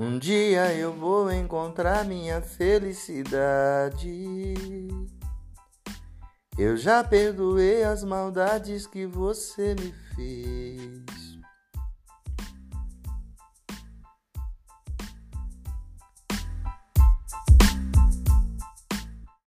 Um dia eu vou encontrar minha felicidade. Eu já perdoei as maldades que você me fez.